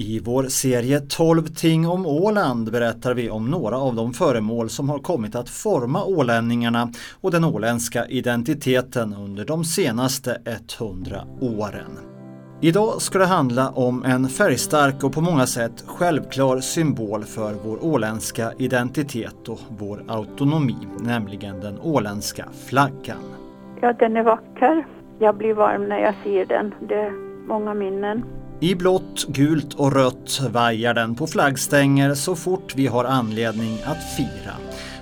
I vår serie 12 ting om Åland berättar vi om några av de föremål som har kommit att forma ålänningarna och den åländska identiteten under de senaste 100 åren. Idag ska det handla om en färgstark och på många sätt självklar symbol för vår åländska identitet och vår autonomi, nämligen den åländska flaggan. Ja, den är vacker. Jag blir varm när jag ser den. Det är många minnen. I blått, gult och rött vajar den på flaggstänger så fort vi har anledning att fira.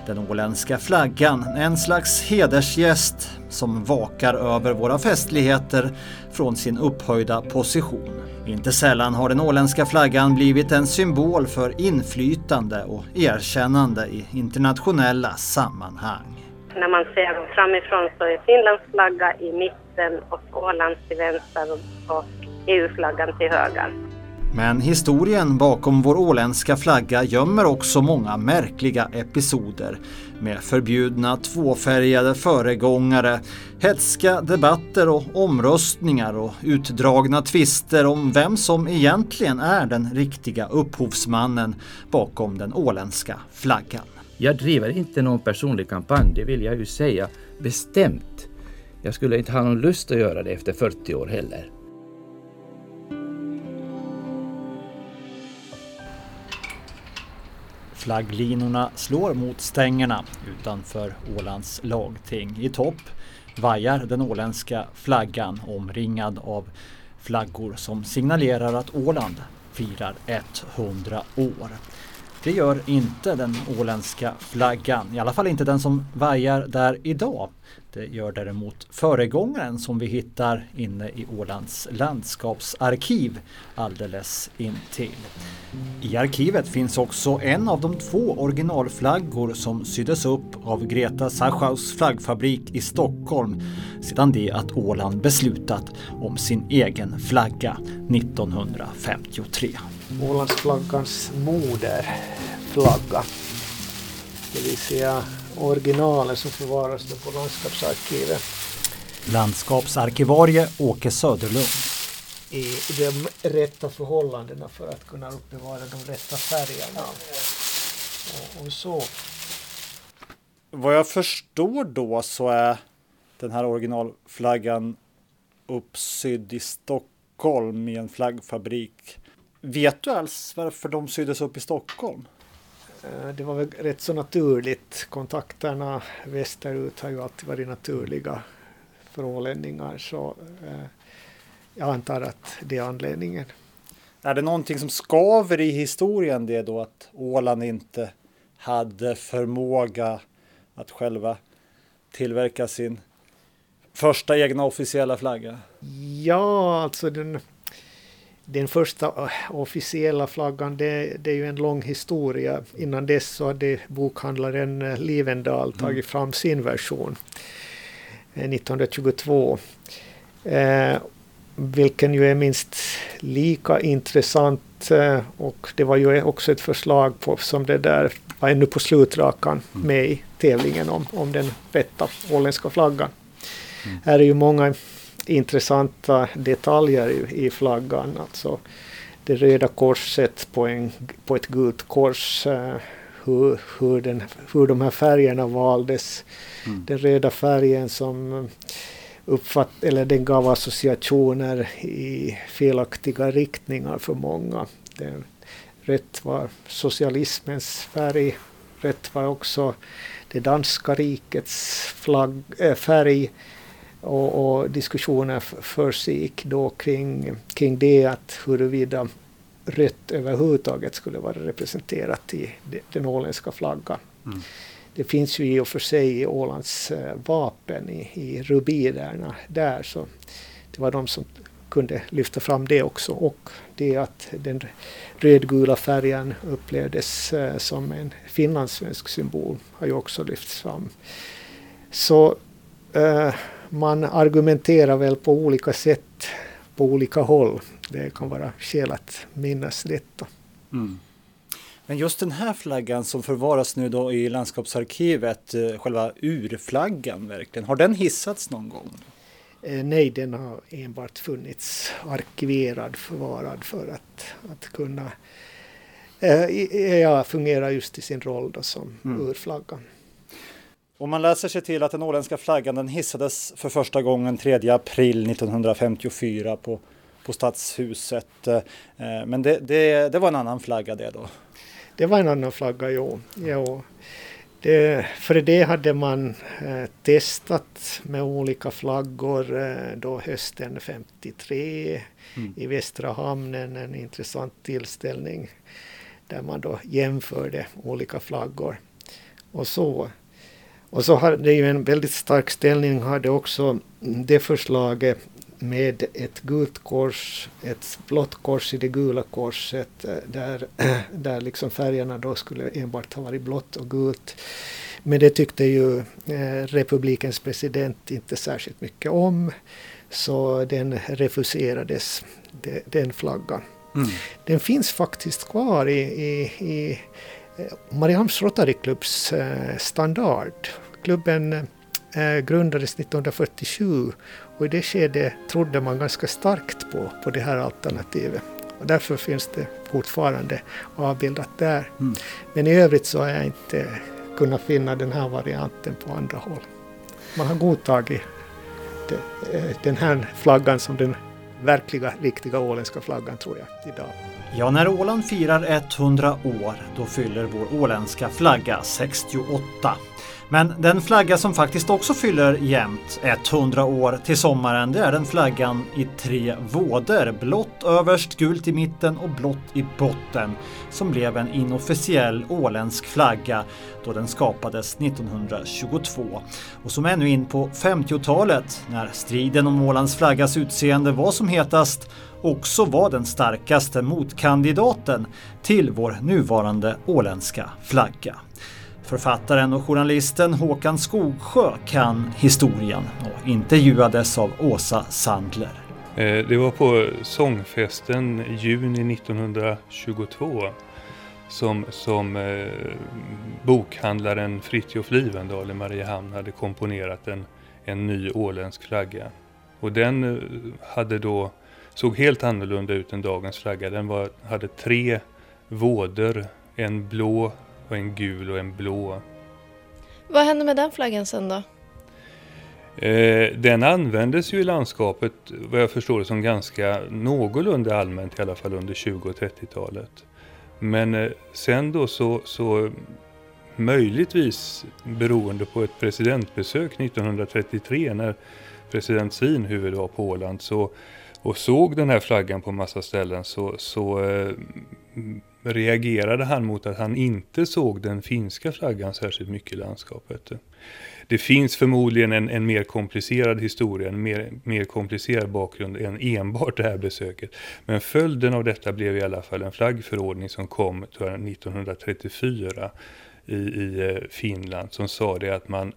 Den åländska flaggan, en slags hedersgäst som vakar över våra festligheter från sin upphöjda position. Inte sällan har den åländska flaggan blivit en symbol för inflytande och erkännande i internationella sammanhang. När man ser dem framifrån så är Finlands flagga i mitten och Ålands till vänster och EU-flaggan till höger. Men historien bakom vår åländska flagga gömmer också många märkliga episoder med förbjudna tvåfärgade föregångare, hetska debatter och omröstningar och utdragna tvister om vem som egentligen är den riktiga upphovsmannen bakom den åländska flaggan. Jag driver inte någon personlig kampanj, det vill jag ju säga bestämt. Jag skulle inte ha någon lust att göra det efter 40 år heller. Flagglinorna slår mot stängerna utanför Ålands lagting. I topp vajar den åländska flaggan omringad av flaggor som signalerar att Åland firar 100 år. Det gör inte den åländska flaggan, i alla fall inte den som vajar där idag. Det gör däremot föregångaren som vi hittar inne i Ålands landskapsarkiv alldeles intill. I arkivet finns också en av de två originalflaggor som syddes upp av Greta Sachaus flaggfabrik i Stockholm sedan det att Åland beslutat om sin egen flagga 1953. Ålandsflaggans moder moderflagga. Det vill säga originalen som förvaras på landskapsarkivet. Landskapsarkivarie Åke Söderlund. I de rätta förhållandena för att kunna uppbevara de rätta färgerna. Och, och så. Vad jag förstår då så är den här originalflaggan uppsydd i Stockholm i en flaggfabrik. Vet du alls varför de syddes upp i Stockholm? Eh, det var väl rätt så naturligt. Kontakterna västerut har ju alltid varit naturliga för ålänningar. Så eh, jag antar att det är anledningen. Är det någonting som skaver i historien det då att Åland inte hade förmåga att själva tillverka sin första egna officiella flagga? Ja, alltså den den första äh, officiella flaggan, det, det, är ju en lång historia. Innan dess så hade bokhandlaren äh, Livendal mm. tagit fram sin version 1922. Eh, äh, vilken ju är minst lika intressant eh, och det var ju också ett förslag på, som det där var ännu på slutrakan mm. med i tävlingen om, om den rätta åländska flaggan. Mm. Här är ju många intressanta detaljer i, i flaggan. Alltså det röda korset på, en, på ett gult kors. Uh, hur, hur, den, hur de här färgerna valdes. Mm. Den röda färgen som uppfatt, eller den gav associationer i felaktiga riktningar för många. Den, rätt var socialismens färg. Rätt var också det danska rikets flagg, äh, färg och, och diskussioner försiggick då kring, kring det att huruvida rött överhuvudtaget skulle vara representerat i den åländska flaggan. Mm. Det finns ju i och för sig i Ålands äh, vapen i, i rubinerna där så det var de som kunde lyfta fram det också och det att den rödgula färgen upplevdes äh, som en finlandssvensk symbol har ju också lyfts fram. Så äh, man argumenterar väl på olika sätt på olika håll. Det kan vara skäl att minnas detta. Mm. Men just den här flaggan som förvaras nu då i landskapsarkivet, eh, själva urflaggan verkligen, har den hissats någon gång? Eh, nej, den har enbart funnits arkiverad, förvarad för att, att kunna eh, ja, fungera just i sin roll då som mm. urflagga. Och man läser sig till att den åländska flaggan den hissades för första gången 3 april 1954 på, på Stadshuset. Eh, men det, det, det var en annan flagga det då? Det var en annan flagga, jo. jo. Det, för det hade man eh, testat med olika flaggor eh, då hösten 53 mm. i Västra hamnen, en intressant tillställning där man då jämförde olika flaggor. Och så, och så hade ju en väldigt stark ställning hade också det förslaget med ett gult kors, ett blått kors i det gula korset eh, där, där liksom färgerna då skulle enbart ha varit blått och gult. Men det tyckte ju eh, republikens president inte särskilt mycket om. Så den refuserades, den flaggan. Mm. Den finns faktiskt kvar i, i, i Mariehamns Rotary Clubs standard. Klubben grundades 1947 och i det skedet trodde man ganska starkt på, på det här alternativet. Och därför finns det fortfarande avbildat där. Mm. Men i övrigt så har jag inte kunnat finna den här varianten på andra håll. Man har godtagit eh, den här flaggan som den verkliga, riktiga åländska flaggan tror jag idag. Ja, när Åland firar 100 år, då fyller vår åländska flagga 68. Men den flagga som faktiskt också fyller jämnt 100 år till sommaren det är den flaggan i tre våder. Blått överst, gult i mitten och blått i botten. Som blev en inofficiell åländsk flagga då den skapades 1922. Och som ännu in på 50-talet när striden om Ålands flaggas utseende var som hetast också var den starkaste motkandidaten till vår nuvarande åländska flagga. Författaren och journalisten Håkan Skogsjö kan historien och intervjuades av Åsa Sandler. Eh, det var på sångfesten juni 1922 som, som eh, bokhandlaren Fritjof Livendal i Mariehamn hade komponerat en, en ny åländsk flagga. Och den eh, hade då, såg helt annorlunda ut än dagens flagga. Den var, hade tre vådor, en blå, och en gul och en blå. Vad hände med den flaggan sen då? Eh, den användes ju i landskapet, vad jag förstår som ganska någorlunda allmänt i alla fall under 20 och 30-talet. Men eh, sen då så, så möjligtvis beroende på ett presidentbesök 1933 när president Svinhuvud var på Åland så, och såg den här flaggan på massa ställen så, så eh, reagerade han mot att han inte såg den finska flaggan särskilt mycket i landskapet. Det finns förmodligen en, en mer komplicerad historia, en mer, mer komplicerad bakgrund än enbart det här besöket. Men följden av detta blev i alla fall en flaggförordning som kom 1934 i, i eh, Finland som sa det att man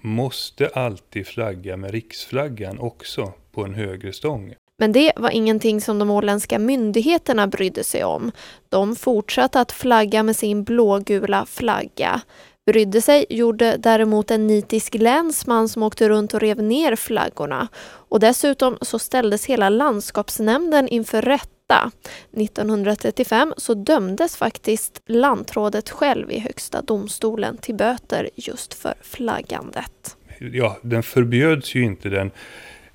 måste alltid flagga med riksflaggan också på en högre stång. Men det var ingenting som de åländska myndigheterna brydde sig om. De fortsatte att flagga med sin blågula flagga. Brydde sig gjorde däremot en nitisk länsman som åkte runt och rev ner flaggorna. Och dessutom så ställdes hela landskapsnämnden inför rätta. 1935 så dömdes faktiskt lantrådet själv i Högsta domstolen till böter just för flaggandet. Ja, den förbjöds ju inte den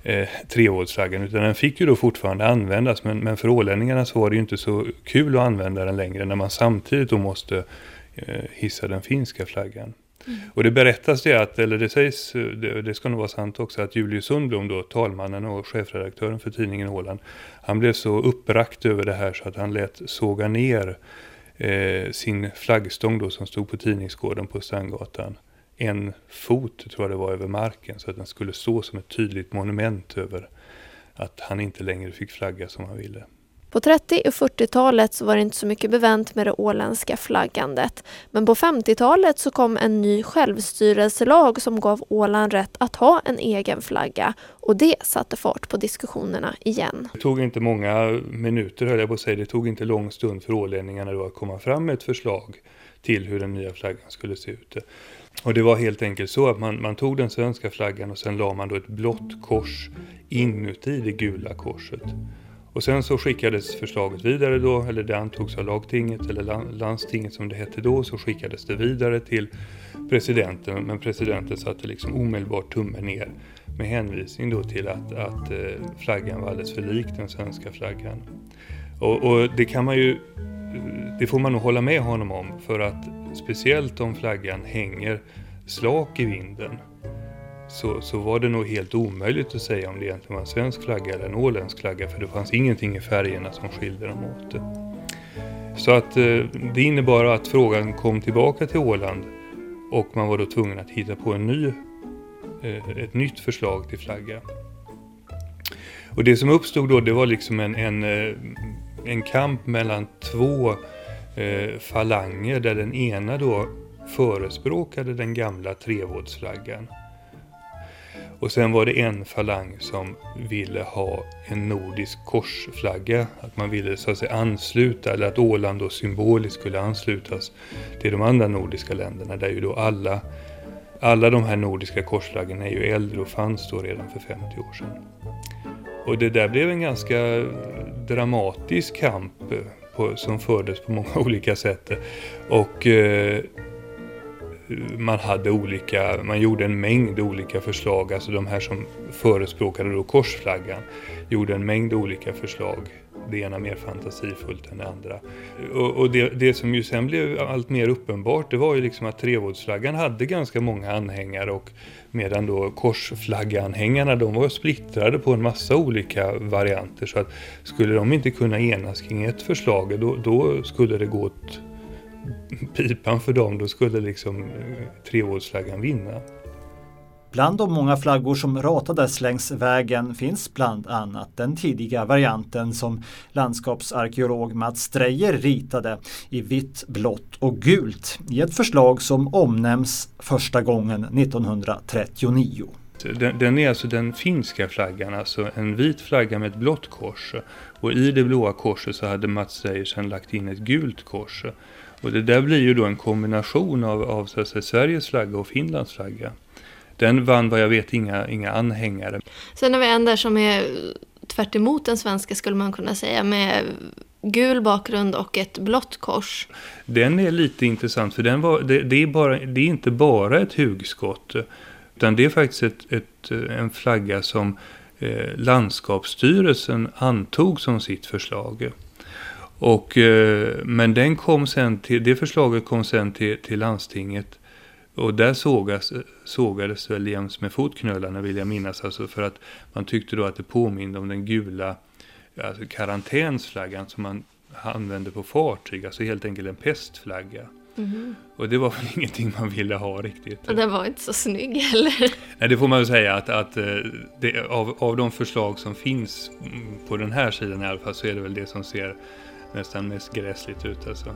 eh, trevågsflaggan utan den fick ju då fortfarande användas men, men för ålänningarna så var det ju inte så kul att använda den längre när man samtidigt då måste eh, hissa den finska flaggan. Mm. Och det berättas det att, eller det sägs, det, det ska nog vara sant också, att Julius Sundblom då, talmannen och chefredaktören för tidningen Åland, han blev så upprakt över det här så att han lät såga ner eh, sin flaggstång då som stod på tidningsgården på Strandgatan en fot, tror jag det var, över marken så att den skulle stå som ett tydligt monument över att han inte längre fick flagga som han ville. På 30 och 40-talet så var det inte så mycket bevänt med det åländska flaggandet. Men på 50-talet så kom en ny självstyrelselag som gav Åland rätt att ha en egen flagga och det satte fart på diskussionerna igen. Det tog inte många minuter höll jag på att säga, det tog inte lång stund för ålänningarna då att komma fram med ett förslag till hur den nya flaggan skulle se ut. Och det var helt enkelt så att man, man tog den svenska flaggan och sen la man då ett blått kors inuti det gula korset. Och sen så skickades förslaget vidare då, eller det antogs av lagtinget eller landstinget som det hette då, så skickades det vidare till presidenten. Men presidenten satte liksom omedelbart tummen ner med hänvisning då till att, att eh, flaggan var alldeles för lik den svenska flaggan. Och, och det kan man ju, det får man nog hålla med honom om för att speciellt om flaggan hänger slak i vinden så, så var det nog helt omöjligt att säga om det egentligen var en svensk flagga eller en åländsk flagga för det fanns ingenting i färgerna som skilde dem åt. Så att eh, det innebar att frågan kom tillbaka till Åland och man var då tvungen att hitta på en ny, eh, ett nytt förslag till flagga. Och det som uppstod då det var liksom en, en, eh, en kamp mellan två eh, falanger där den ena då förespråkade den gamla trevågsflaggan och sen var det en falang som ville ha en nordisk korsflagga. Att man ville så att säga ansluta, eller att Åland då symboliskt skulle anslutas till de andra nordiska länderna. Där ju då alla, alla de här nordiska korsflaggorna är ju äldre och fanns då redan för 50 år sedan. Och det där blev en ganska dramatisk kamp eh, på, som fördes på många olika sätt. Och eh, man hade olika, man gjorde en mängd olika förslag, alltså de här som förespråkade då korsflaggan gjorde en mängd olika förslag. Det ena mer fantasifullt än det andra. Och, och det, det, som ju sen blev allt mer uppenbart det var ju liksom att trevågsflaggan hade ganska många anhängare och medan då korsflagganhängarna de var splittrade på en massa olika varianter så att skulle de inte kunna enas kring ett förslag då, då skulle det gå åt pipan för dem, då skulle liksom eh, treårsflaggan vinna. Bland de många flaggor som ratades längs vägen finns bland annat den tidiga varianten som landskapsarkeolog Mats Strejer ritade i vitt, blått och gult i ett förslag som omnämns första gången 1939. Den, den, är alltså den finska flaggan, alltså en vit flagga med ett blått kors. Och i det blåa korset så hade Mats Strejer sedan lagt in ett gult kors. Och det där blir ju då en kombination av, av så att säga, Sveriges flagga och Finlands flagga. Den vann vad jag vet inga, inga anhängare. Sen har vi en där som är tvärt den svenska skulle man kunna säga med gul bakgrund och ett blått kors. Den är lite intressant för den var, det, det är bara, det är inte bara ett hugskott utan det är faktiskt ett, ett en flagga som eh, landskapsstyrelsen antog som sitt förslag. Och, eh, men den kom sen till, det förslaget kom sen till, till landstinget och där sågas, sågades väl jäms med fotknölarna vill jag minnas. Alltså för att man tyckte då att det påminde om den gula alltså karantänsflaggan som man använde på fartyg. Alltså helt enkelt en pestflagga. Mm. Och det var väl ingenting man ville ha riktigt. Och den var inte så snygg heller. Nej, det får man väl säga att, att eh, det, av, av de förslag som finns på den här sidan i alla fall så är det väl det som ser nästan mest gräsligt ut alltså.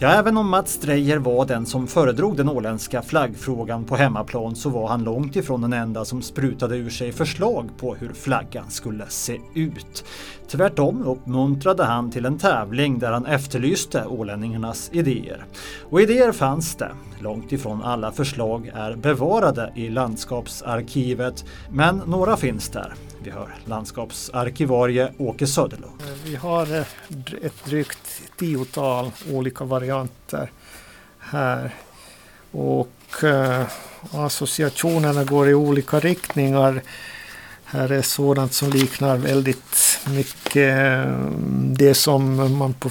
Ja, även om Mats Dreyer var den som föredrog den åländska flaggfrågan på hemmaplan så var han långt ifrån den enda som sprutade ur sig förslag på hur flaggan skulle se ut. Tvärtom uppmuntrade han till en tävling där han efterlyste ålänningarnas idéer. Och idéer fanns det. Långt ifrån alla förslag är bevarade i landskapsarkivet, men några finns där. Vi hör landskapsarkivarie Åke Söderlund. Eh, vi har eh, ett drygt tiotal olika varianter här. Och eh, associationerna går i olika riktningar. Här är sådant som liknar väldigt mycket eh, det som man på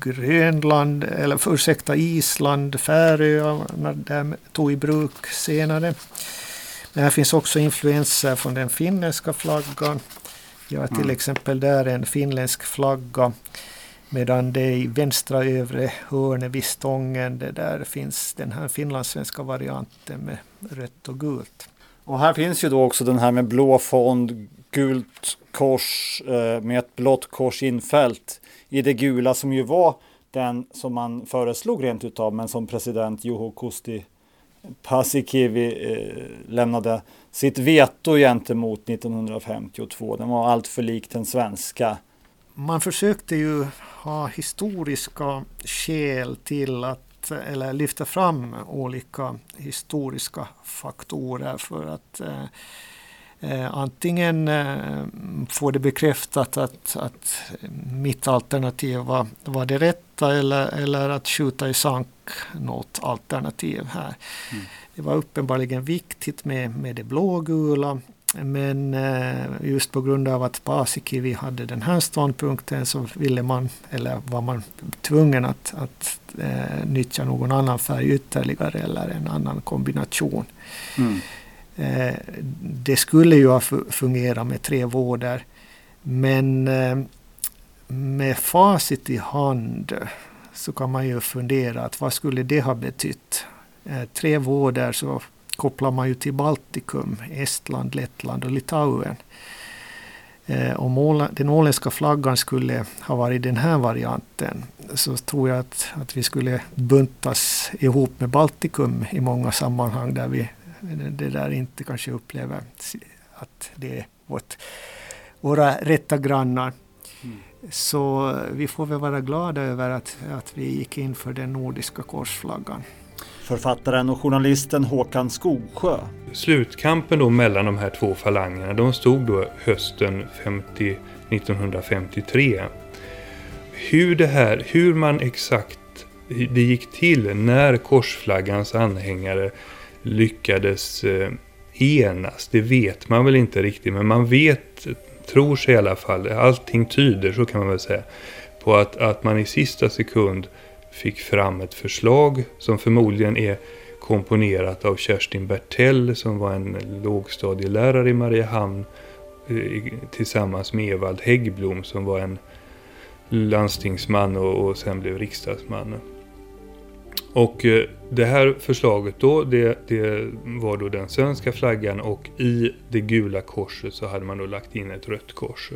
Grönland, eller ursäkta Island, Färöarna tog i bruk senare. Men här finns också influenser från den finländska flaggan. Ja, till mm. exempel där en finländsk flagga. Medan det i vänstra övre hörnet vid stången, det där finns den här finlandssvenska varianten med rött och gult. Och här finns ju då också den här med blå fond, gult kors eh, med ett blått kors infällt i det gula som ju var den som man föreslog rent utav men som president Juho Kusti Paasikivi eh, lämnade sitt veto gentemot 1952. Den var alltför lik den svenska. Man försökte ju ha historiska skäl till att eller lyfta fram olika historiska faktorer för att eh, eh, antingen eh, få det bekräftat att, att mitt alternativ var, var det rätta eller, eller att skjuta i sank något alternativ här. Mm. Det var uppenbarligen viktigt med, med det blågula men eh, just på grund av att Paasikivi hade den här ståndpunkten så ville man, eller var man tvungen att, att eh, nyttja någon annan färg ytterligare eller en annan kombination. Mm. Eh, det skulle ju ha fungerat med tre vårdar. Men eh, med facit i hand så kan man ju fundera att vad skulle det ha betytt? Eh, tre vårdar så kopplar man ju till Baltikum, Estland, Lettland och Litauen. Eh, om den åländska flaggan skulle ha varit den här varianten så tror jag att, att vi skulle buntas ihop med Baltikum i många sammanhang där vi det där inte kanske upplever att det är vårt, våra rätta grannar. Mm. Så vi får väl vara glada över att, att vi gick in för den nordiska korsflaggan. Författaren och journalisten Håkan Skogsjö. Slutkampen då mellan de här två falangerna, de stod då hösten 50, 1953. Hur det här, hur man exakt det gick till när korsflaggans anhängare lyckades eh, enas. Det vet man väl inte riktigt, men man vet, tror sig i alla fall, allting tyder, så kan man väl säga, på att, att man i sista sekund fick fram ett förslag som förmodligen är komponerat av Kerstin Bertell som var en lågstadielärare i Mariehamn eh, tillsammans med Evald Häggblom som var en landstingsman och, och sen blev riksdagsman. Och eh, det här förslaget då, det, det, var då den svenska flaggan och i det gula korset så hade man då lagt in ett rött kors.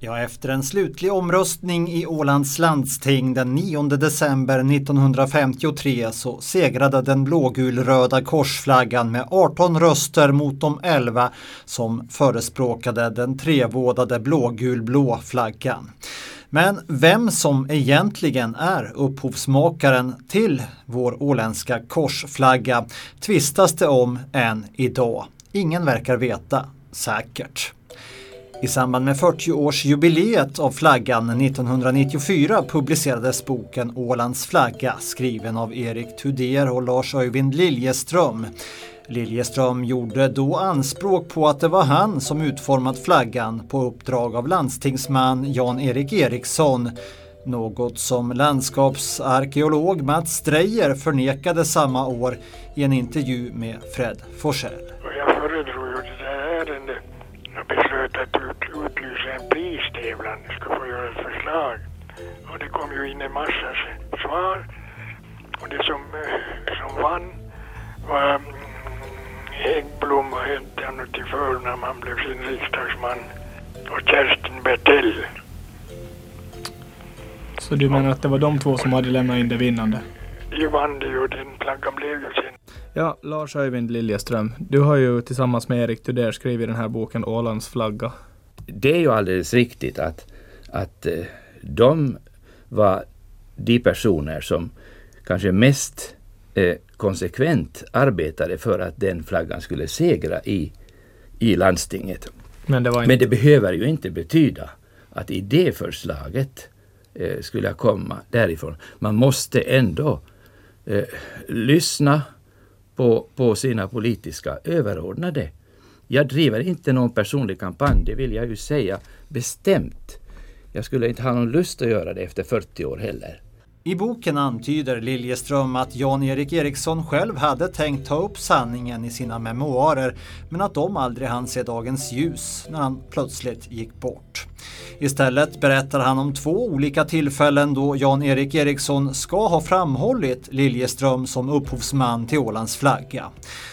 Ja, efter en slutlig omröstning i Ålands landsting den 9 december 1953 så segrade den blågulröda korsflaggan med 18 röster mot de 11 som förespråkade den trevådade blågulblå flaggan. Men vem som egentligen är upphovsmakaren till vår åländska korsflagga tvistas det om än idag. Ingen verkar veta säkert. I samband med 40-årsjubileet av flaggan 1994 publicerades boken Ålands flagga skriven av Erik Tudér och Lars Öyvind Liljeström. Liljeström gjorde då anspråk på att det var han som utformat flaggan på uppdrag av landstingsman Jan-Erik Eriksson. Något som landskapsarkeolog Mats Strejer förnekade samma år i en intervju med Fred Forsell. Jag föredrog ju det där ärendet att ut, att utlysa en pristävlan. Jag skulle få göra ett förslag. Och det kom ju in en massa svar. Och det som, eh, som vann var mm, Häggblom hette han till förnamn, han blev sin riksdagsman. Och Kerstin Bertell. Så du menar att det var de två som hade lämnat in det vinnande? Vann det den blev ju. Ja, Lars Öyvind Liljeström, du har ju tillsammans med Erik Tudér skrivit den här boken Ålands flagga. Det är ju alldeles riktigt att, att eh, de var de personer som kanske mest eh, konsekvent arbetade för att den flaggan skulle segra i, i landstinget. Men det, inte... Men det behöver ju inte betyda att idéförslaget eh, skulle komma därifrån. Man måste ändå eh, lyssna på, på sina politiska överordnade. Jag driver inte någon personlig kampanj, det vill jag ju säga bestämt. Jag skulle inte ha någon lust att göra det efter 40 år heller. I boken antyder Liljeström att Jan-Erik Eriksson själv hade tänkt ta upp sanningen i sina memoarer men att de aldrig hann se dagens ljus när han plötsligt gick bort. Istället berättar han om två olika tillfällen då Jan-Erik Eriksson ska ha framhållit Liljeström som upphovsman till Ålands flagga.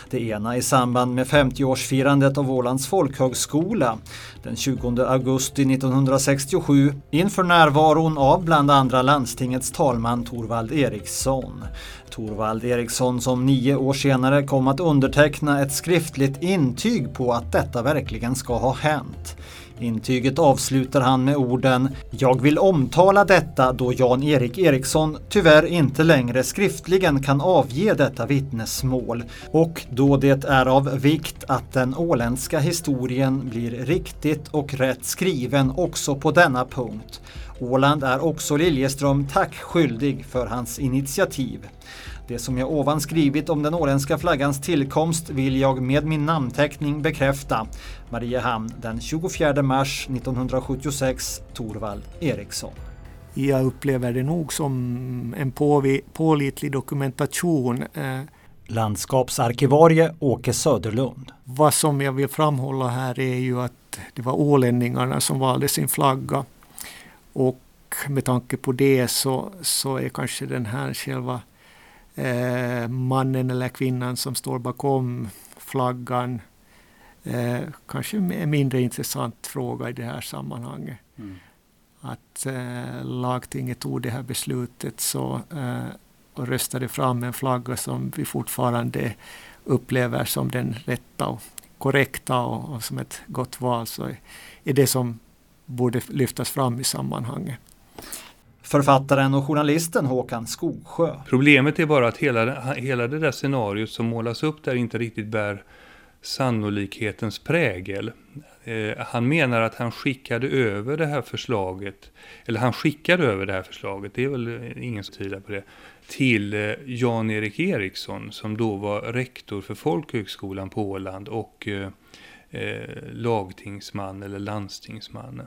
Det ena i samband med 50-årsfirandet av Ålands folkhögskola den 20 augusti 1967 inför närvaron av bland andra landstingets talman Torvald Eriksson. Torvald Eriksson som nio år senare kom att underteckna ett skriftligt intyg på att detta verkligen ska ha hänt. Intyget avslutar han med orden “Jag vill omtala detta då Jan-Erik Eriksson tyvärr inte längre skriftligen kan avge detta vittnesmål och då det är av vikt att den åländska historien blir riktigt och rätt skriven också på denna punkt. Åland är också Liljeström tack skyldig för hans initiativ. Det som jag ovan skrivit om den åländska flaggans tillkomst vill jag med min namnteckning bekräfta. Mariehamn den 24 mars 1976, Torvald Eriksson. Jag upplever det nog som en pålitlig dokumentation. Eh, Landskapsarkivarie Åke Söderlund. Vad som jag vill framhålla här är ju att det var ålänningarna som valde sin flagga. Och med tanke på det så, så är kanske den här själva eh, mannen eller kvinnan som står bakom flaggan eh, kanske en mindre intressant fråga i det här sammanhanget. Mm. Att eh, lagtinget tog det här beslutet så, eh, och röstade fram en flagga som vi fortfarande upplever som den rätta och korrekta och, och som ett gott val så är det som borde lyftas fram i sammanhanget författaren och journalisten Håkan Skogsjö. Problemet är bara att hela, hela det där scenariot som målas upp där inte riktigt bär sannolikhetens prägel. Eh, han menar att han skickade över det här förslaget, eller han skickade över det här förslaget, det är väl eh, ingen som tvivlar på det, till eh, Jan-Erik Eriksson som då var rektor för folkhögskolan på Åland och eh, eh lagtingsman eller landstingsman.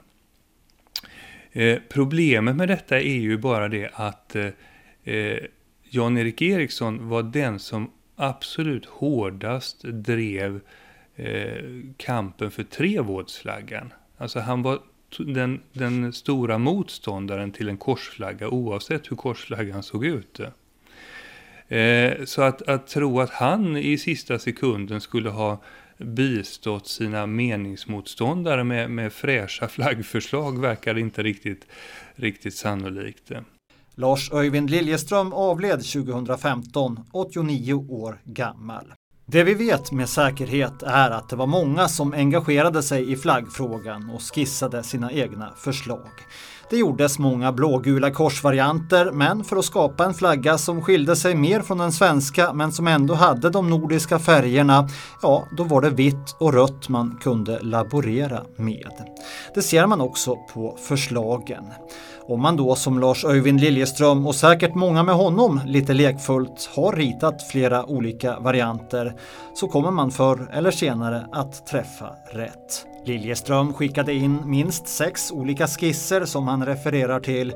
Eh, problemet med detta är ju bara det att eh, eh Jan-Erik Eriksson var den som absolut hårdast drev eh, kampen för trevårdsflaggan. Alltså han var den, den stora motståndaren till en korsflagga oavsett hur korsflaggan såg ut. Eh, så att, att tro att han i sista sekunden skulle ha bistått sina meningsmotståndare med, med fräscha flaggförslag verkar inte riktigt, riktigt sannolikt. Lars Öyvind Liljeström avled 2015, 89 år gammal. Det vi vet med säkerhet är att det var många som engagerade sig i flaggfrågan och skissade sina egna förslag. Det gjordes många blågula korsvarianter men för att skapa en flagga som skilde sig mer från den svenska men som ändå hade de nordiska färgerna, ja då var det vitt och rött man kunde laborera med. Det ser man också på förslagen. Om man då som Lars Öyvind Liljeström och säkert många med honom lite lekfullt har ritat flera olika varianter så kommer man förr eller senare att träffa rätt. Liljeström skickade in minst sex olika skisser som han refererar till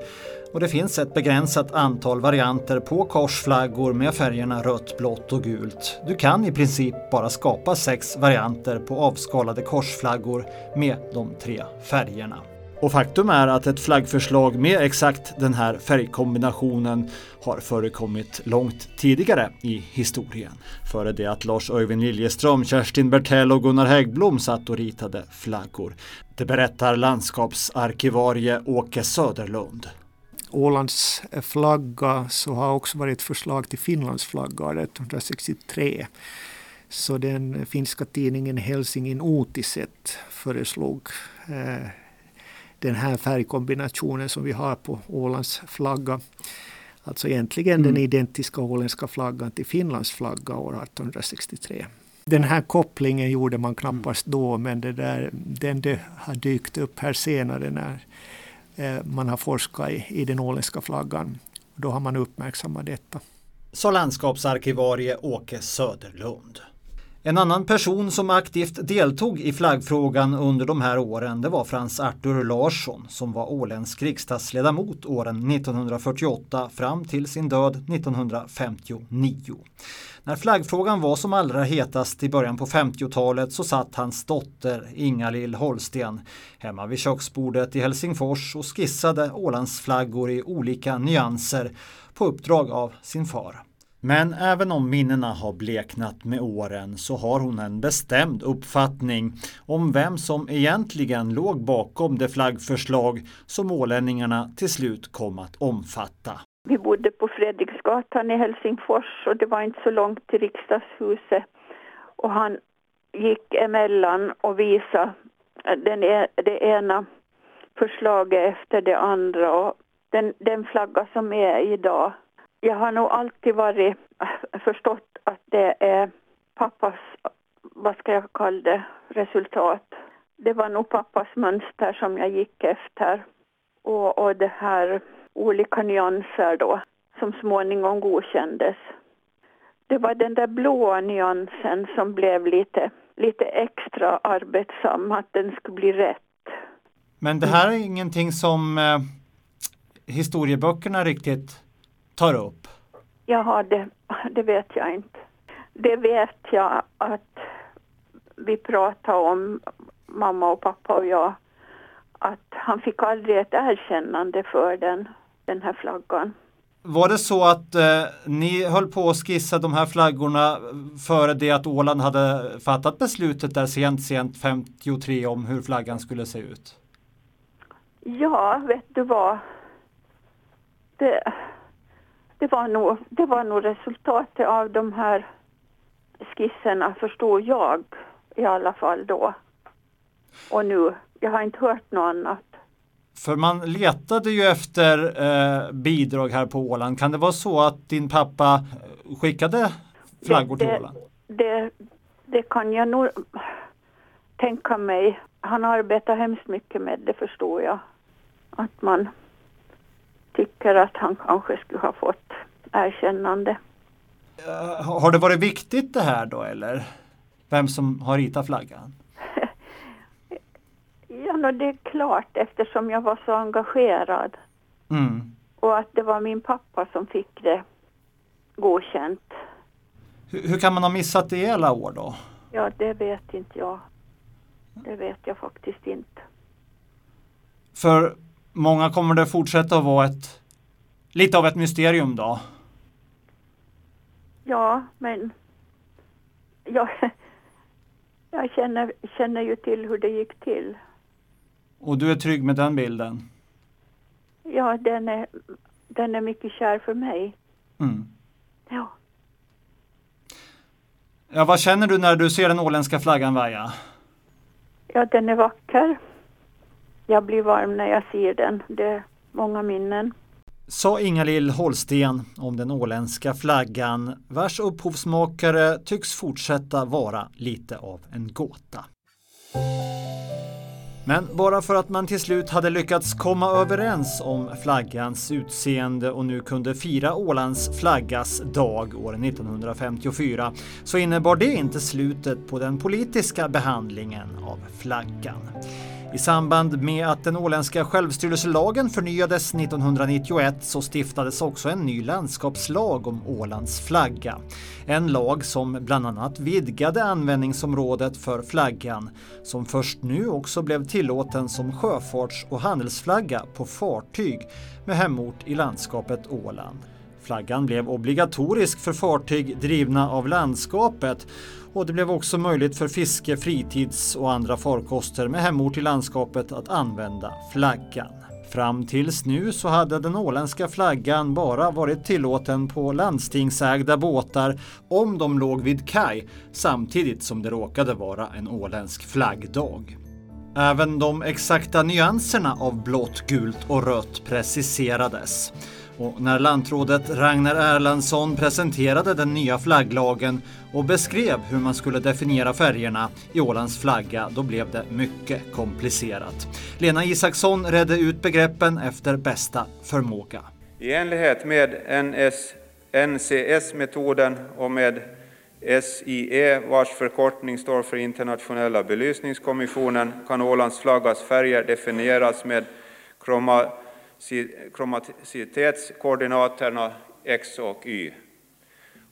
och det finns ett begränsat antal varianter på korsflaggor med färgerna rött, blått och gult. Du kan i princip bara skapa sex varianter på avskalade korsflaggor med de tre färgerna. Och faktum är att ett flaggförslag med exakt den här färgkombinationen har förekommit långt tidigare i historien. Före det att Lars Öyvind Liljeström, Kerstin Bertell och Gunnar Häggblom satt och ritade flaggor. Det berättar landskapsarkivarie Åke Söderlund. Ålands flagga så har också varit förslag till Finlands flagga 1863. Så den finska tidningen Helsingin Uutiset föreslog eh, den här färgkombinationen som vi har på Ålands flagga. Alltså egentligen mm. den identiska åländska flaggan till Finlands flagga år 1863. Den här kopplingen gjorde man knappast mm. då men det där, den det har dykt upp här senare när eh, man har forskat i, i den åländska flaggan. Då har man uppmärksammat detta. Sa landskapsarkivarie Åke Söderlund. En annan person som aktivt deltog i flaggfrågan under de här åren det var Frans Artur Larsson som var åländsk riksdagsledamot åren 1948 fram till sin död 1959. När flaggfrågan var som allra hetast i början på 50-talet så satt hans dotter Ingalill Holsten hemma vid köksbordet i Helsingfors och skissade Ålandsflaggor i olika nyanser på uppdrag av sin far. Men även om minnena har bleknat med åren så har hon en bestämd uppfattning om vem som egentligen låg bakom det flaggförslag som ålänningarna till slut kom att omfatta. Vi bodde på Fredriksgatan i Helsingfors och det var inte så långt till riksdagshuset. Och han gick emellan och visade den, e-, det ena förslaget efter det andra. Och den, den flagga som är idag jag har nog alltid varit, förstått att det är pappas, vad ska jag kalla det, resultat. Det var nog pappas mönster som jag gick efter. Och, och det här olika nyanser då, som småningom godkändes. Det var den där blåa nyansen som blev lite, lite extra arbetsam, att den skulle bli rätt. Men det här är ingenting som eh, historieböckerna riktigt tar upp? Jaha, det, det vet jag inte. Det vet jag att vi pratade om, mamma och pappa och jag, att han fick aldrig ett erkännande för den, den här flaggan. Var det så att eh, ni höll på att skissa de här flaggorna före det att Åland hade fattat beslutet där sent, sent 53 om hur flaggan skulle se ut? Ja, vet du vad? Det, det var nog, det var nog resultatet av de här skisserna förstår jag i alla fall då. Och nu, jag har inte hört något annat. För man letade ju efter eh, bidrag här på Åland. Kan det vara så att din pappa skickade flaggor det, till Åland? Det, det kan jag nog tänka mig. Han arbetar hemskt mycket med det förstår jag. Att man tycker att han kanske skulle ha fått erkännande. Uh, har det varit viktigt det här då eller? Vem som har ritat flaggan? ja, det är klart eftersom jag var så engagerad. Mm. Och att det var min pappa som fick det godkänt. Hur, hur kan man ha missat det i alla år då? Ja, det vet inte jag. Det vet jag faktiskt inte. För många kommer det fortsätta att vara ett lite av ett mysterium då? Ja, men jag, jag känner, känner ju till hur det gick till. Och du är trygg med den bilden? Ja, den är, den är mycket kär för mig. Mm. Ja. Ja, vad känner du när du ser den åländska flaggan vaja? Ja, den är vacker. Jag blir varm när jag ser den. Det är många minnen sa Ingalill Holsten om den åländska flaggan vars upphovsmakare tycks fortsätta vara lite av en gåta. Men bara för att man till slut hade lyckats komma överens om flaggans utseende och nu kunde fira Ålands flaggas dag år 1954 så innebar det inte slutet på den politiska behandlingen av flaggan. I samband med att den åländska självstyrelselagen förnyades 1991 så stiftades också en ny landskapslag om Ålands flagga. En lag som bland annat vidgade användningsområdet för flaggan som först nu också blev tillåten som sjöfarts och handelsflagga på fartyg med hemort i landskapet Åland. Flaggan blev obligatorisk för fartyg drivna av landskapet och det blev också möjligt för fiske, fritids och andra farkoster med hemort i landskapet att använda flaggan. Fram tills nu så hade den åländska flaggan bara varit tillåten på landstingsägda båtar om de låg vid kaj samtidigt som det råkade vara en åländsk flaggdag. Även de exakta nyanserna av blått, gult och rött preciserades. Och när lantrådet Ragnar Erlandsson presenterade den nya flagglagen och beskrev hur man skulle definiera färgerna i Ålands flagga, då blev det mycket komplicerat. Lena Isaksson redde ut begreppen efter bästa förmåga. I enlighet med NS, NCS-metoden och med SIE, vars förkortning står för Internationella belysningskommissionen, kan Ålands flaggas färger definieras med kromatitetskoordinaterna X och Y.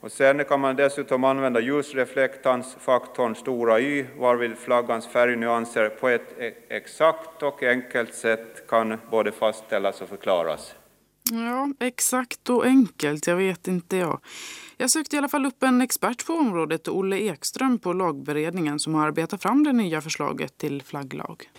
Och sen kan man dessutom använda ljusreflektansfaktorn stora Y, varvid flaggans färgnyanser på ett e- exakt och enkelt sätt kan både fastställas och förklaras. Ja, exakt och enkelt, jag vet inte jag. Jag sökte i alla fall upp en expert på området, Olle Ekström på lagberedningen som har arbetat fram det nya förslaget till flagglag.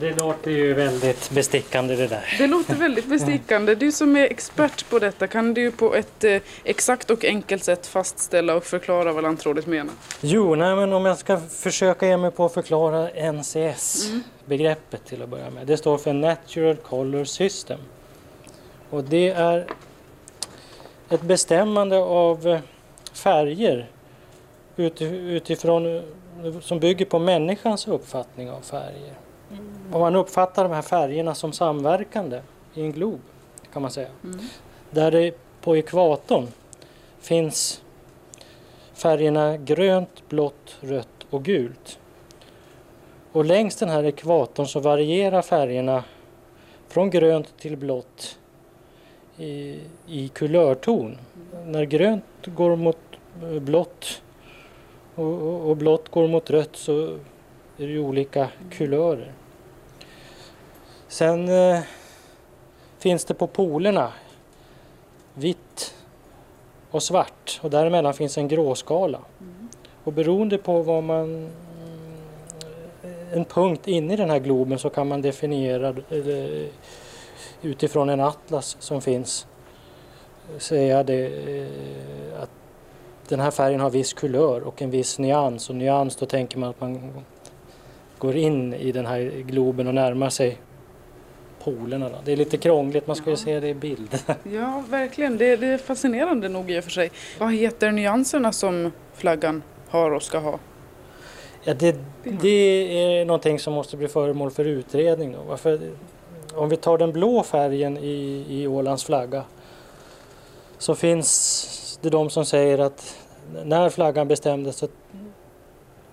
Det låter ju väldigt bestickande det där. Det låter väldigt bestickande. Du som är expert på detta, kan du på ett eh, exakt och enkelt sätt fastställa och förklara vad lantrådet menar? Jo, nej, men om jag ska försöka ge mig på att förklara NCS-begreppet till att börja med. Det står för Natural Color System. Och det är ett bestämmande av eh, färger utifrån, som bygger på människans uppfattning av färger. Om man uppfattar de här färgerna som samverkande i en glob kan man säga. Mm. Där det på ekvatorn finns färgerna grönt, blått, rött och gult. Och längs den här ekvatorn så varierar färgerna från grönt till blått i, i kulörton. När grönt går mot eh, blått och, och, och blått går mot rött så är det olika kulörer. Sen eh, finns det på polerna vitt och svart och däremellan finns en gråskala. Mm. Och beroende på vad man eh, en punkt inne i den här globen så kan man definiera eller, utifrån en atlas som finns säga det, eh, att den här färgen har viss kulör och en viss nyans och nyans då tänker man att man går in i den här globen och närmar sig polerna. Då. Det är lite krångligt, man ska ju se det i bild. Ja, verkligen. Det, det är fascinerande nog i och för sig. Vad heter nyanserna som flaggan har och ska ha? Ja, det, det är någonting som måste bli föremål för utredning. Då. Varför, om vi tar den blå färgen i, i Ålands flagga så finns det de som säger att när flaggan bestämdes så,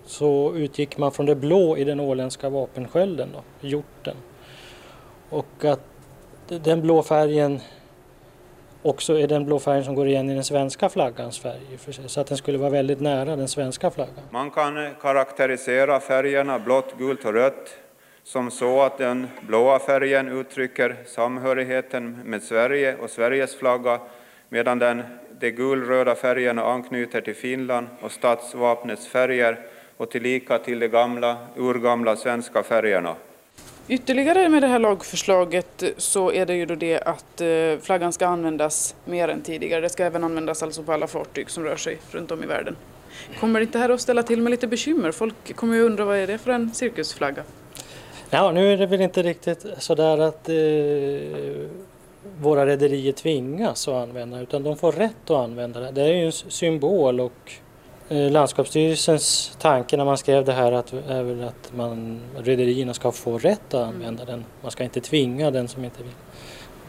så utgick man från det blå i den åländska vapenskölden, då, hjorten. Och att den blå färgen också är den blå färgen som går igen i den svenska flaggans färg. Så att den skulle vara väldigt nära den svenska flaggan. Man kan karaktärisera färgerna blått, gult och rött som så att den blåa färgen uttrycker samhörigheten med Sverige och Sveriges flagga medan den, de gulröda färgerna anknyter till Finland och statsvapnets färger och tillika till de gamla, urgamla svenska färgerna. Ytterligare med det här lagförslaget så är det ju då det att eh, flaggan ska användas mer än tidigare. Det ska även användas alltså på alla fartyg som rör sig runt om i världen. Kommer inte det här att ställa till med lite bekymmer? Folk kommer ju undra vad är det för en cirkusflagga? Ja, nu är det väl inte riktigt sådär att eh, våra rederier tvingas att använda utan de får rätt att använda det. Det är ju en symbol och Eh, Landskapsstyrelsens tanke när man skrev det här att, är väl att man, rederierna ska få rätt att använda den. Man ska inte tvinga den som inte vill.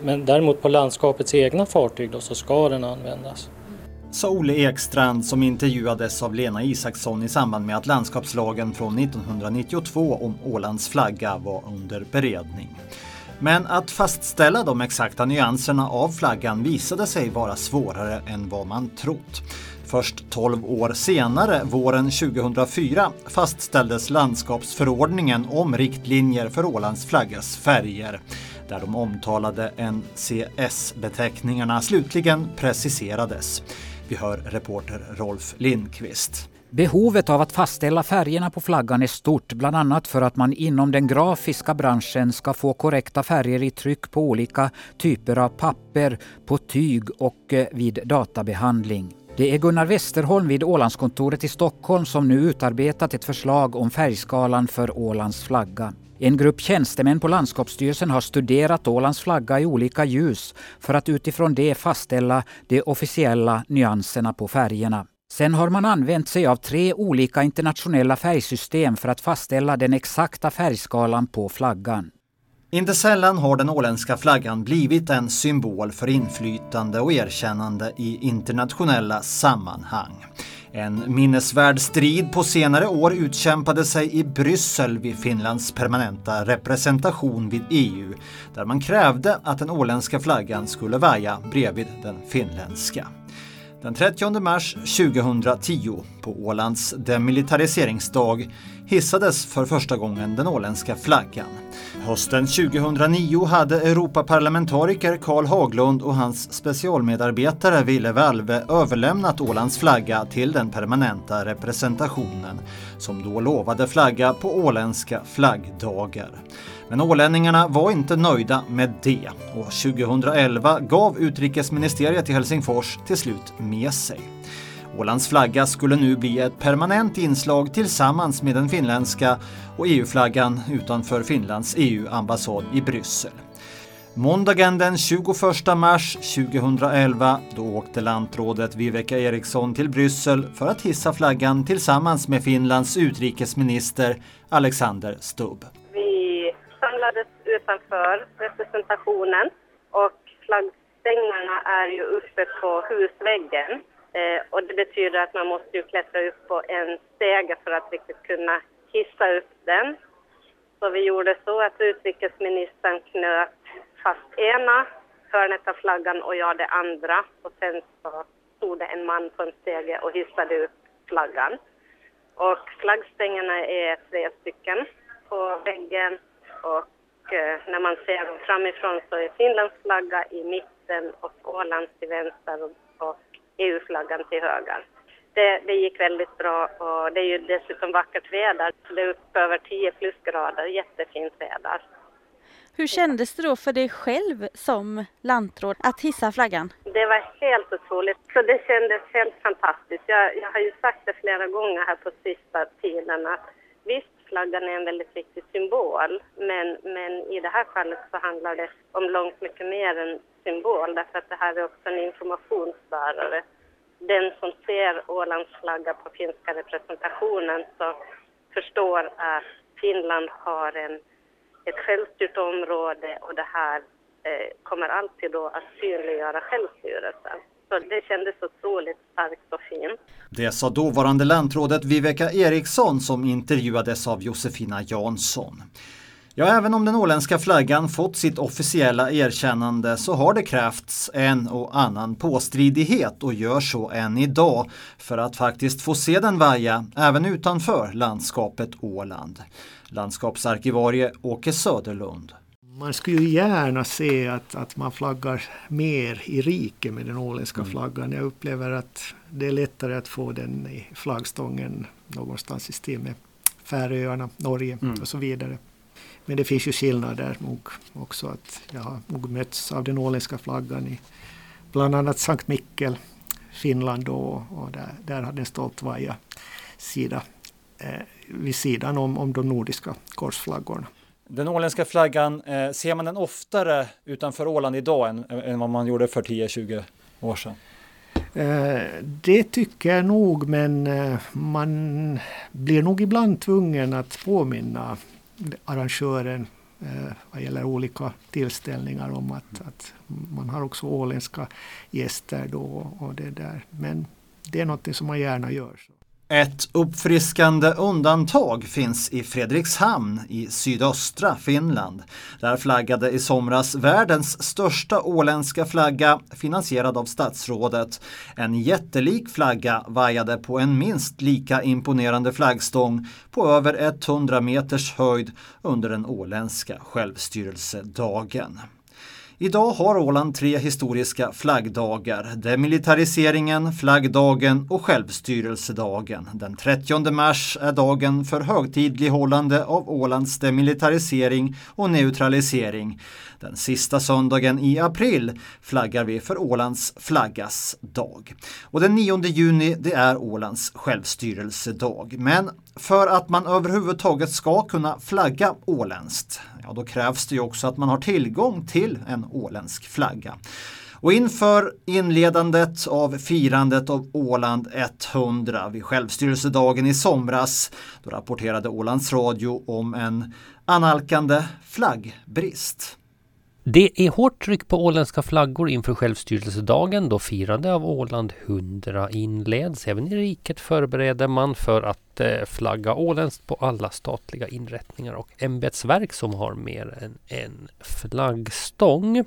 Men däremot på landskapets egna fartyg då, så ska den användas. Sa Olle Ekstrand som intervjuades av Lena Isaksson i samband med att landskapslagen från 1992 om Ålands flagga var under beredning. Men att fastställa de exakta nyanserna av flaggan visade sig vara svårare än vad man trott. Först 12 år senare, våren 2004, fastställdes landskapsförordningen om riktlinjer för Ålands flaggas färger där de omtalade NCS-beteckningarna slutligen preciserades. Vi hör reporter Rolf Lindqvist. Behovet av att fastställa färgerna på flaggan är stort, bland annat för att man inom den grafiska branschen ska få korrekta färger i tryck på olika typer av papper, på tyg och eh, vid databehandling. Det är Gunnar Westerholm vid Ålandskontoret i Stockholm som nu utarbetat ett förslag om färgskalan för Ålands flagga. En grupp tjänstemän på landskapsstyrelsen har studerat Ålands flagga i olika ljus för att utifrån det fastställa de officiella nyanserna på färgerna. Sen har man använt sig av tre olika internationella färgsystem för att fastställa den exakta färgskalan på flaggan. Inte sällan har den åländska flaggan blivit en symbol för inflytande och erkännande i internationella sammanhang. En minnesvärd strid på senare år utkämpade sig i Bryssel vid Finlands permanenta representation vid EU där man krävde att den åländska flaggan skulle vaja bredvid den finländska. Den 30 mars 2010, på Ålands demilitariseringsdag, hissades för första gången den åländska flaggan. Hösten 2009 hade Europaparlamentariker Karl Haglund och hans specialmedarbetare Ville Valve överlämnat Ålands flagga till den permanenta representationen som då lovade flagga på åländska flaggdagar. Men ålänningarna var inte nöjda med det och 2011 gav utrikesministeriet i Helsingfors till slut med sig. Ålands flagga skulle nu bli ett permanent inslag tillsammans med den finländska och EU-flaggan utanför Finlands EU-ambassad i Bryssel. Måndagen den 21 mars 2011 då åkte lantrådet Viveka Eriksson till Bryssel för att hissa flaggan tillsammans med Finlands utrikesminister Alexander Stubb. Samlades utanför representationen och flaggstängerna är ju uppe på husväggen. Eh, och det betyder att man måste ju klättra upp på en stege för att riktigt kunna hissa upp den. Så vi gjorde så att utrikesministern knöt fast ena hörnet av flaggan och jag det andra. Och sen så stod det en man på en stege och hissade upp flaggan. Och flaggstängerna är tre stycken på väggen och när man ser dem framifrån så är Finlands flagga i mitten och Ålands till vänster och EU-flaggan till höger. Det, det, gick väldigt bra och det är ju dessutom vackert väder. Det är upp över 10 plusgrader, jättefint väder. Hur kändes det då för dig själv som lantråd att hissa flaggan? Det var helt otroligt. Så det kändes helt fantastiskt. Jag, jag har ju sagt det flera gånger här på sista tiden att visst, flaggan är en väldigt viktig symbol, men, men i det här fallet så handlar det om långt mycket mer än symbol, därför att det här är också en informationsbärare. Den som ser Ålands flagga på finska representationen så förstår att Finland har en ett självstyrt område och det här eh, kommer alltid då att synliggöra självstyrelsen. Så det kändes otroligt starkt och fint. Det sa dåvarande lantrådet Viveka Eriksson som intervjuades av Josefina Jansson. Ja, även om den åländska flaggan fått sitt officiella erkännande så har det krävts en och annan påstridighet och gör så än idag för att faktiskt få se den vaja även utanför landskapet Åland. Landskapsarkivarie Åke Söderlund. Man skulle ju gärna se att, att man flaggar mer i rike med den åländska mm. flaggan. Jag upplever att det är lättare att få den i flaggstången någonstans i stil med Färöarna, Norge mm. och så vidare. Men det finns ju skillnader nog också. att Jag har nog mötts av den åländska flaggan i bland annat Sankt Mikkel, Finland och, och där, där har den stolt vaja sida eh, vid sidan om, om de nordiska korsflaggorna. Den åländska flaggan, eh, ser man den oftare utanför Åland idag än, än vad man gjorde för 10-20 år sedan? Eh, det tycker jag nog, men eh, man blir nog ibland tvungen att påminna arrangören eh, vad gäller olika tillställningar om att, att man har också åländska gäster då och det där. Men det är något som man gärna gör. Ett uppfriskande undantag finns i Fredrikshamn i sydöstra Finland. Där flaggade i somras världens största åländska flagga finansierad av statsrådet. En jättelik flagga vajade på en minst lika imponerande flaggstång på över 100 meters höjd under den åländska självstyrelsedagen. Idag har Åland tre historiska flaggdagar. Demilitariseringen, flaggdagen och självstyrelsedagen. Den 30 mars är dagen för högtidlighållande av Ålands demilitarisering och neutralisering. Den sista söndagen i april flaggar vi för Ålands flaggas dag. Och den 9 juni det är Ålands självstyrelsedag. Men för att man överhuvudtaget ska kunna flagga åländskt, ja då krävs det ju också att man har tillgång till en åländsk flagga. Och inför inledandet av firandet av Åland 100 vid självstyrelsedagen i somras, då rapporterade Ålands Radio om en analkande flaggbrist. Det är hårt tryck på åländska flaggor inför självstyrelsedagen då firande av Åland 100 inleds. Även i riket förbereder man för att eh, flagga åländskt på alla statliga inrättningar och ämbetsverk som har mer än en flaggstång.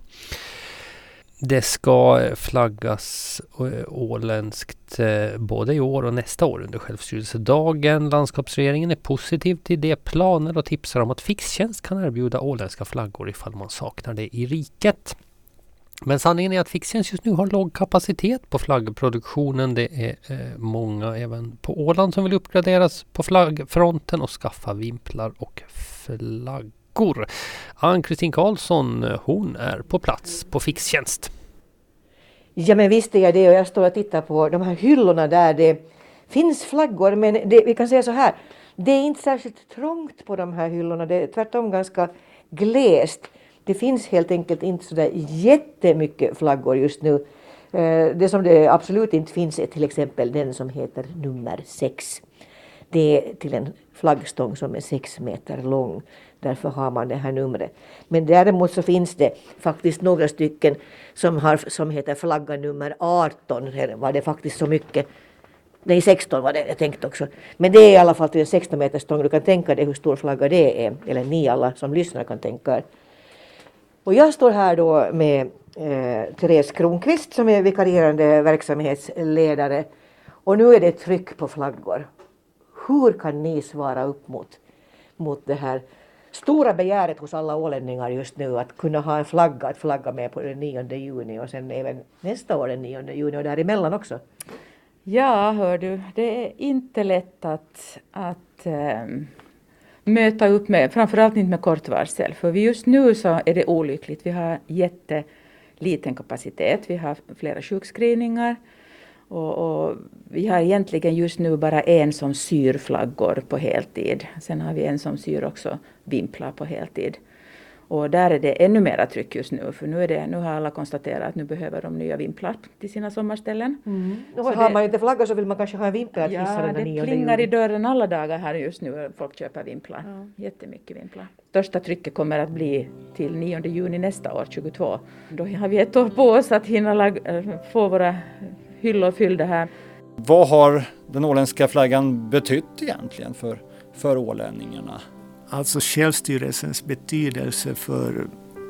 Det ska eh, flaggas eh, åländskt eh, både i år och nästa år under självstyrelsedagen. Landskapsregeringen är positiv till de planer och tipsar om att Fixtjänst kan erbjuda åländska flaggor ifall man saknar det i riket. Men sanningen är att Fixtjänst just nu har låg kapacitet på flaggproduktionen. Det är eh, många även på Åland som vill uppgraderas på flaggfronten och skaffa vimplar och flaggor veckor. Ann-Kristin Karlsson, hon är på plats på Fixtjänst. Ja men visst är jag det och jag står och tittar på de här hyllorna där det finns flaggor men det, vi kan säga så här, det är inte särskilt trångt på de här hyllorna, det är tvärtom ganska glest. Det finns helt enkelt inte så där jättemycket flaggor just nu. Eh, det som det absolut inte finns är till exempel den som heter nummer sex. Det är till en flaggstång som är sex meter lång. Därför har man det här numret. Men däremot så finns det faktiskt några stycken som, har, som heter flagga nummer 18. Här var det faktiskt så mycket. Nej, 16 var det jag tänkte också. Men det är i alla fall till en 16 meters stång. Du kan tänka dig hur stor flagga det är. Eller ni alla som lyssnar kan tänka er. Och jag står här då med eh, Therese Kronqvist som är vikarierande verksamhetsledare. Och nu är det tryck på flaggor. Hur kan ni svara upp mot, mot det här stora begäret hos alla ålänningar just nu att kunna ha en flagga att flagga med på den 9 juni och sen även nästa år den 9 juni och däremellan också? Ja, hör du, det är inte lätt att, att ähm, möta upp med, framförallt inte med kort varsel, för just nu så är det olyckligt. Vi har jätteliten kapacitet, vi har flera sjukskrivningar och, och, vi har egentligen just nu bara en som syr flaggor på heltid. Sen har vi en som syr också vimplar på heltid. Och där är det ännu mera tryck just nu, för nu, är det, nu har alla konstaterat att nu behöver de nya vimplar till sina sommarställen. Mm. Så har det, man inte flagga så vill man kanske ha en vimpel att hissa ja, den det plingar i dörren alla dagar här just nu, folk köper vimplar. Ja. Jättemycket vimplar. Största trycket kommer att bli till 9 juni nästa år, 22. Då har vi ett år på oss att hinna få våra hyllor fyllda här. Vad har den åländska flaggan betytt egentligen för, för ålänningarna? Alltså självstyrelsens betydelse för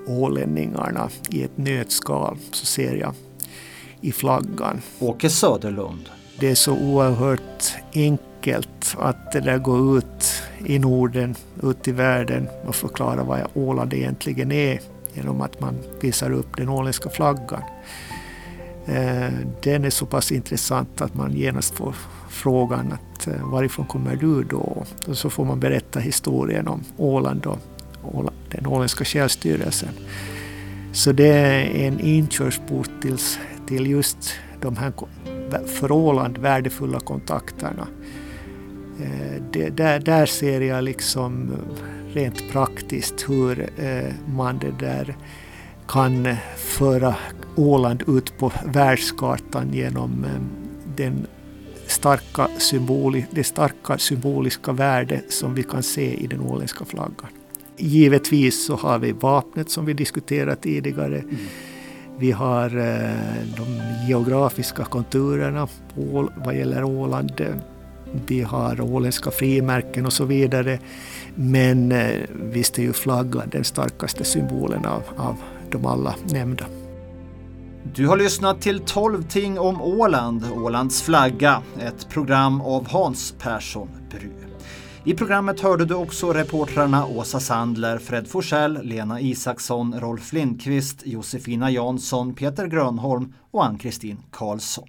ålänningarna i ett nötskal så ser jag i flaggan. Åke Söderlund. Det är så oerhört enkelt att det där gå ut i Norden, ut i världen och förklara vad Åland egentligen är genom att man visar upp den åländska flaggan. Eh, den är så pass intressant att man genast får frågan att eh, varifrån kommer du då? Och så får man berätta historien om Åland och den åländska självstyrelsen. Så det är en inkörsport till, till just de här för Åland värdefulla kontakterna. Eh, det, där, där ser jag liksom rent praktiskt hur man det där kan föra Åland ut på världskartan genom eh, den starka symboli, det starka symboliska värde som vi kan se i den åländska flaggan. Givetvis så har vi vapnet som vi diskuterade tidigare. Mm. Vi har eh, de geografiska konturerna vad gäller Åland. Vi har åländska frimärken och så vidare. Men eh, visst är ju flaggan den starkaste symbolen av, av de alla nämnda. Du har lyssnat till 12 ting om Åland, Ålands flagga, ett program av Hans Persson Bry. I programmet hörde du också reportrarna Åsa Sandler, Fred Forsell, Lena Isaksson, Rolf Lindqvist, Josefina Jansson, Peter Grönholm och Ann-Kristin Karlsson.